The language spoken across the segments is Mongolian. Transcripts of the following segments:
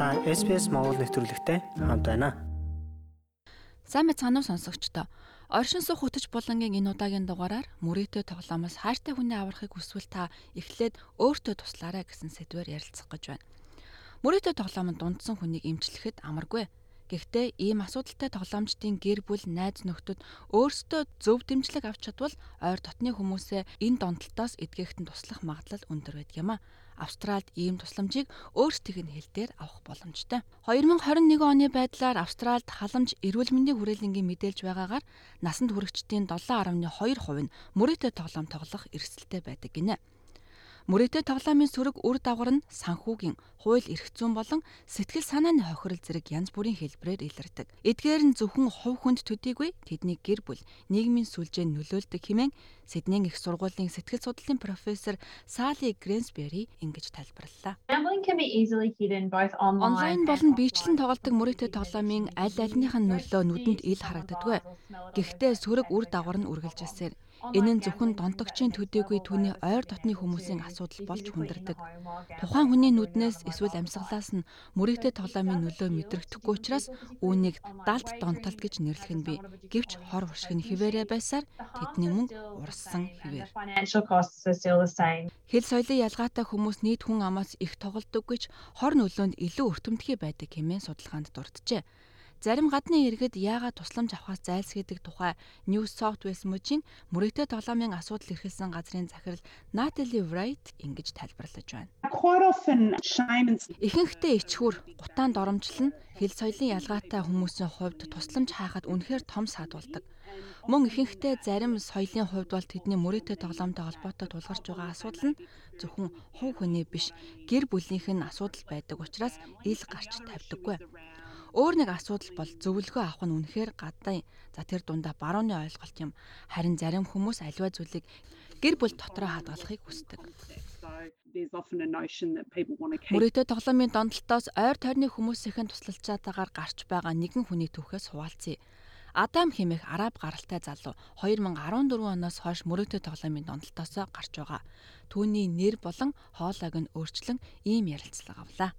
Та SPS Монгол нэвтрүүлэгтэй хамт байна. Сайн мэцхан уу сонсогчдоо. Оршин суух хөтөч булангийн энэ удаагийн дугаараар мөрөөдөө тоглоомоос хайртай хүний аврахыг хүсвэл та эхлээд өөртөө туслаарай гэсэн сэдвээр ярилцах гэж байна. Мөрөөдөө тоглоом нь дундсан хүнийг эмчлэхэд амаргүй. Гэхдээ ийм асуудалтай тоглоомчдын гэр бүл найз нөхдөд өөрсдөө зөв дэмжлэг авч чадвал ойр дотны хүмүүсээ энэ донтолтоос эдгэхэд нь туслах магадлал өндөр байдаг юм а. Австральд ийм тусламжийг өөрсдийнх нь хэл дээр авах боломжтой. 2021 оны байдлаар Австральд халамж эрүүл мэндийн хүрээлэнгийн мэдээлж байгаагаар насанд хүрэгчдийн 7.2% нь мөрөөдөө тоглоом тоглох эрсдэлтэй байдаг гинэ. Мөрөөдөө тоглоомын сөрөг үр дагавар нь санхүүгийн, хууль эрх зүйн болон сэтгэл санааны хохирол зэрэг янз бүрийн хэлбэрээр илэрдэг. Эдгээр нь зөвхөн хувь хүнд төдийгүй тэдний гэр бүл, нийгмийн сүлжээнд нөлөөлдөг хэмээн Сиднейн их сургуулийн сэтгэл судлалын профессор Сали Грэнсбери ингэж тайлбарллаа. Онлайн болон биечлэн тоглодог мөрөөдөө тоглоомын аль альных нь нөлөө нүдэнд ил харагддаггүй. Гэхдээ сөрөг үр дагавар нь үргэлжилсээр Энэ нь зөвхөн донтогчийн төдийгүй түүний ойр дотны хүмүүсийн асуудал болж хүндэрдэг. Тухайн хүний нүднээс эсвэл амьсгалаас нь мөрөгтэй тоглоомын нөлөө мэдрэгдэхгүй учраас үүнийг далд донтолт гэж нэрлэх нь бий. Гэвч хор уршиг нь хിവэрэ байсаар тэдний мөнгө урссан хിവэр. Хэл соёлын ялгаатай хүмүүс нийт хүн амаас их тоглодог гэж хор нөлөөнд илүү өртөмтгий байдаг хэмээн судалгаанд дурджээ. Зарим гадны иргэд яагаад тусламж авахаас зайлсхийдэг тухай New South Wales мужийн мөрөгтэй тоглоомын асуудал эрхэлсэн газрын захирал Natalie Wright ингэж тайлбарлаж байна. Ихэнхдээ ичхүр, гутаан доромжлол нь хэл соёлын ялгаатай хүмүүсийн хувьд тусламж хаахад үнэхээр том саад болдог. Мөн ихэнхдээ зарим соёлын хувьд бол тэдний мөрөөдөө тоглоомтой холбоотой тулгарч байгаа асуудал нь зөвхөн хувь хүний биш гэр бүлийнх нь асуудал байдаг учраас ил гарч тавьдаггүй. Өөр нэг асуудал бол зөвлөгөө авах нь үнэхээр гадаа. За тэр дундаа барууны ойлголт юм. Харин зарим хүмүүс аливаа зүйлийг гэр бүл дотроо хадгалахыг хүсдэг. Мөрөөдөө тоглоомын донтолтоос ойр тойрны хүмүүсийн туслалцаатаагаар гарч байгаа нэгэн хүний түүхээс хуваалцъя. Адам хэмээх араб гаралтай залуу 2014 оноос хойш мөрөөдөө тоглоомын донтолтоос гарч байгаа. Түүний нэр болон хоолойг нь өөрчлөн ийм ярилцлага авлаа.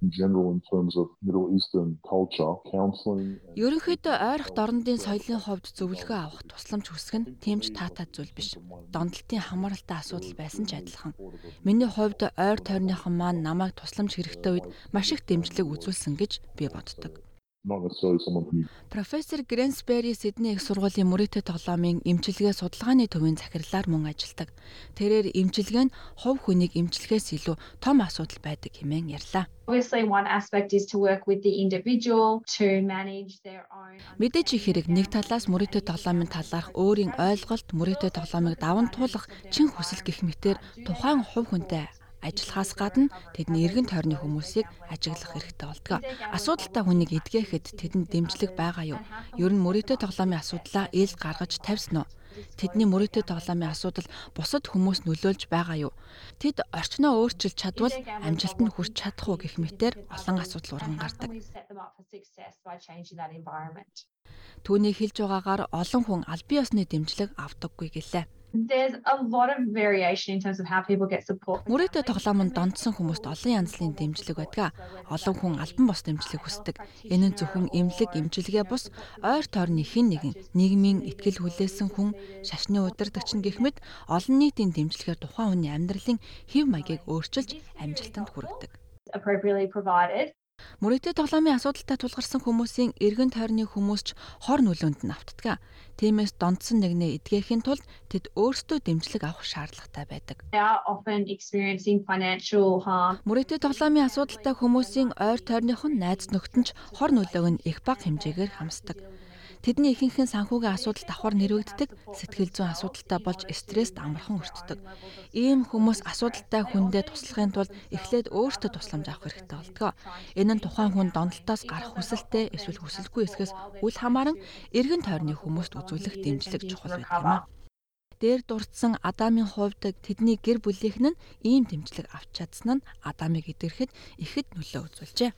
Ерөнхийдөө ойрох дорнодын соёлын хувьд зөвлөгөө авах тусламж хүсэх нь тэмч таатай зүйл биш. Донтолтын хамааралтай асуудал байсан ч адилхан. Миний хувьд ойр тойрныхан маань намайг тусламж хэрэгтэй үед маш их дэмжлэг үзүүлсэн гэж би боддог. Профессор Грэнсбери Сидней их сургуулийн мөрөөдөө тоглоомын эмчилгээ судалгааны төвийн захирлаар мөн ажилладаг. Тэрээр эмчилгээ нь хувь хүнийг эмчлэхээс илүү том асуудал байдаг хэмээн ярьлаа. Obviously one aspect is to work with the individual to manage their own Мэдээж их хэрэг нэг талаас мөрөөдөө тоглоомын талаарх өөрийн ойлголт мөрөөдөө тоглоомыг даван туулах чин хүсэл гэх мэтэр тухайн хувь хүнтэй ажиллахаас гадна тэдний эргэн тойрны хүмүүсийг ажиглах хэрэгтэй болдог. Асуудалтай хүнийг эдгээхэд тэдэнд дэмжлэг байгаа юу? Ер нь мөрөөдөө тоглоомын асуудлаа ил гаргаж тавьсан уу? Тэдний мөрөөдөө тоглоомын асуудал бусад хүмүүс нөлөөлж байгаа юу? Тэд орчноо өөрчилж чадвал амжилтанд хүрч чадах уу гэх мэтэр олон асуудал урган гардаг. Түүний хэлж байгаагаар олон хүн аль бие усны дэмжлэг авдаггүй гэлээ. There's a lot of variation in terms of how people get support. Мөрөөдөө тоглоомонд донтсон хүмүүст олон янзлын дэмжлэг байдаг. Олон хүн албан бос дэмжлэг хүсдэг. Энэ нь зөвхөн эмнэлэг, эмчилгээ бус ойр тойрны хэн нэгэн нийгмийн ихтгэл хүлээсэн хүн, шашны удирдагч нь гэх мэт олон нийтийн дэмжлэгээр тухайн хүний амьдралын хэв маягийг өөрчилж амжилтанд хүргэдэг appropriately provided Мөрөөдөө тоглоомын асуудалтай тулгарсан хүмүүсийн эргэн тойрны хүмүүс ч хор нөлөөнд нь автдаг. Тиймээс донтсон нэгнээ эдгээхийн тулд тэд өөрсдөө дэмжлэг авах шаардлагатай байдаг. Мөрөөдөө тоглоомын асуудалтай хүмүүсийн ойр тойрных нь найз нөхдөнд хор нөлөөг нь их бага хэмжээгээр хамсдаг. Тэдний ихэнх нь санхүүгийн асуудал давхар нэрвэгддэг, сэтгэл зүйн асуудалтай болж стресст амархан өртдөг. Ийм хүмүүс асуудалтай хүндээ туслахын тулд эхлээд өөртөө тусламж авах хэрэгтэй болдог. Энэ нь тухайн хүн донтолтоос гарах хүсэлтэй эсвэл хүсэлгүй эсгээс үл хамааран эргэн тойрны хүмүүст үзүүлэх дэмжлэг чухал байдаг юм а. дээр дурдсан Адамын хувьд тэдний гэр бүлийнх нь ийм дэмжлэг авч чадсан нь Адамыг идэрхэд ихэд нөлөө үзүүлжээ.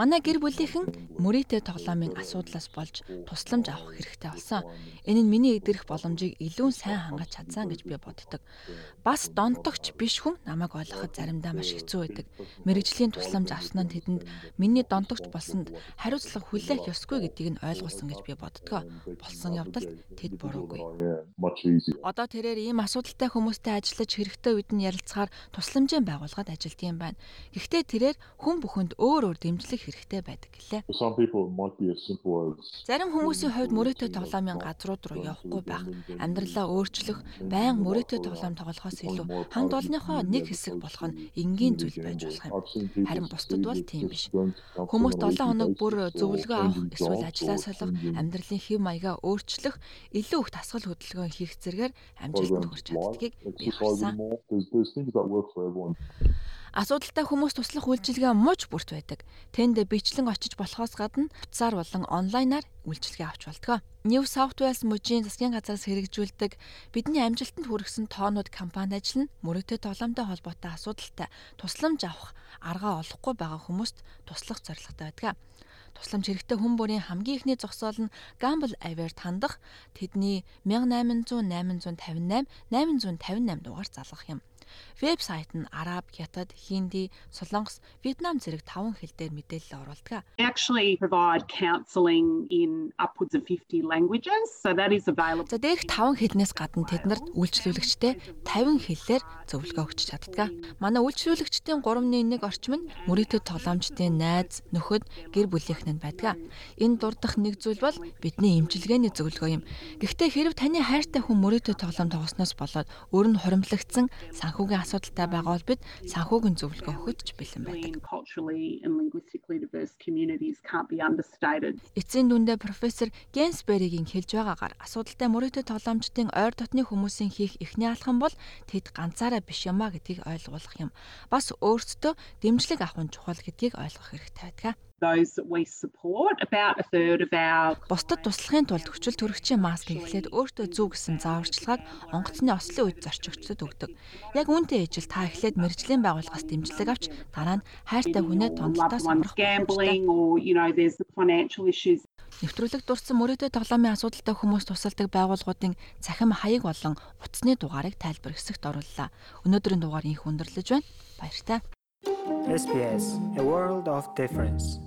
Манай гэр бүлийнхэн мөрийтэй тоглоомын асуудлаас болж тусламж авах хэрэгтэй болсон. Энэ нь миний идэрх боломжийг илүү сайн хангаж чадсан гэж би боддог. Бас донтогч биш хүн намайг ойлгоход заримдаа маш хэцүү байдаг. Мэргэжлийн тусламж авсан нь тэдэнд миний донтогч болсонд хариуцлага хүлээх ёсгүй гэдгийг нь ойлгуулсан гэж би боддог. Болсон явдалд тэд буруугүй. Одоо тэрээр ийм асуудалтай хүмүүстэй ажиллаж хэрэгтэй үед нь ярилцахаар тусламжийн байгууллагад ажилтг юм байна. Гэхдээ тэрээр хүн бүхэнд өөр өөр дэмжлэг хэрэгтэй байдаг гэлээ. Зарим хүмүүсийн хувьд мөрөөдөө тоглоомын газрууд руу явахгүй байх, амьдралаа өөрчлөх, байн мөрөөдөө тоглоом тоглохоос илүү хамт олонныхоо нэг хэсэг болох нь энгийн зүйл байж болох юм. Харин бусдад бол тийм биш. and 7 хоног бүр зөвлөгөө авах, эсвэл or солих, амьдралын хэв маягаа өөрчлөх, илүү их дасгал хөдөлгөөн хийх зэргээр амжилтанд хүрч чаддгийг би харсан. exercising Асуудалтай хүмүүс туслах үйлчилгээ мууч бүрт байдаг. Тэнд бичлэн очиж болохоос гадна утсаар болон онлайнаар үйлчилгээ авч болтгоо. New South Wales мужийн засгийн газраас хэрэгжүүлдэг бидний амжилтанд хүргэсэн тоонууд компани ажил нь мөрөгтэй тоглоомтой холбоотой асуудалтай тусламж авах аргаа олохгүй байгаа хүмүүст туслах зорилготой байдаг. Тусламж хэрэгтэй хүн бүрийн хамгийн ихний зогсоол нь Gamble Aware хандах тэдний 1800 858 858 дугаар залгах юм. Вебсайт нь араб, хятад, хинди, солонгос, вьетнам зэрэг 5 хэл дээр мэдээлэл оруулдаг. Actually provide counselling in upwards of 50 languages, so that is available. За дээрх 5 хэлнээс гадна тэднэрт үйлчлүүлэгчтэй 50 хэлээр зөвлөгөө өгч чаддаг. Манай үйлчлүүлэгчдийн 3.1 орчим нь мөрөөдөд тоглоомчдын найз, нөхөд, гэр бүлийнхэн нь байдаг. Энэ дурдах нэг зүйл бол бидний эмчилгээний зөвлөгөө юм. Гэхдээ хэрв таны хайртай хүн мөрөөдөд тоглоом тоглосноос болоод өөр нь хуримтлагдсан санхүүгийн асуудалтай байгаа бол бид санхүүгийн зөвлөгөө өгөхөд бэлэн байдаг. Эцсийн дүндээ профессор Генсберигийн хэлж байгаагаар асуудалтай мөрөөдөд тоглоомчдын ойр дотны хүмүүсийн хийх эхний алхам бол тэд ганцаараа биш юмаа гэдгийг ойлгуулах юм. Бас өөрсдөө дэмжлэг авах нь чухал гэдгийг ойлгох хэрэгтэй байдаг. Those that we support, about a third of our Бусдад туслахын тулд хүчил төрөгчийн маскыг эхлээд өөртөө зөв гэсэн зааварчилгааг онгоцны ослын үед зорчигчдод өгдөг. Яг үүнтэй ижил та эхлээд мэрэгжлийн байгууллагаас дэмжлэг авч дараа нь хайртай хүнээ financial issues Нэвтрүүлэг дурдсан мөрөөдөө тоглоомын асуудалтай хүмүүс тусалдаг байгууллагуудын цахим хаяг болон утасны дугаарыг тайлбар хэсэгт орууллаа. Өнөөдрийн дугаар инх өндөрлөж байна. Баяртай. SBS A World of Difference